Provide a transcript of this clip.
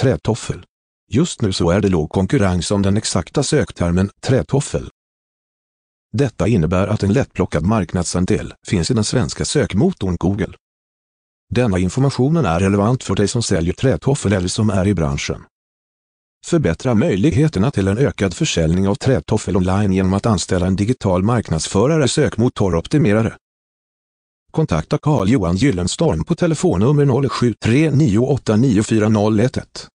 trätoffel. Just nu så är det låg konkurrens om den exakta söktermen trätoffel. Detta innebär att en lättplockad marknadsandel finns i den svenska sökmotorn Google. Denna informationen är relevant för dig som säljer trätoffel eller som är i branschen. Förbättra möjligheterna till en ökad försäljning av trätoffel online genom att anställa en digital marknadsförare sökmotoroptimerare. Kontakta Carl-Johan Gyllenstorm på telefonnummer 0739894011.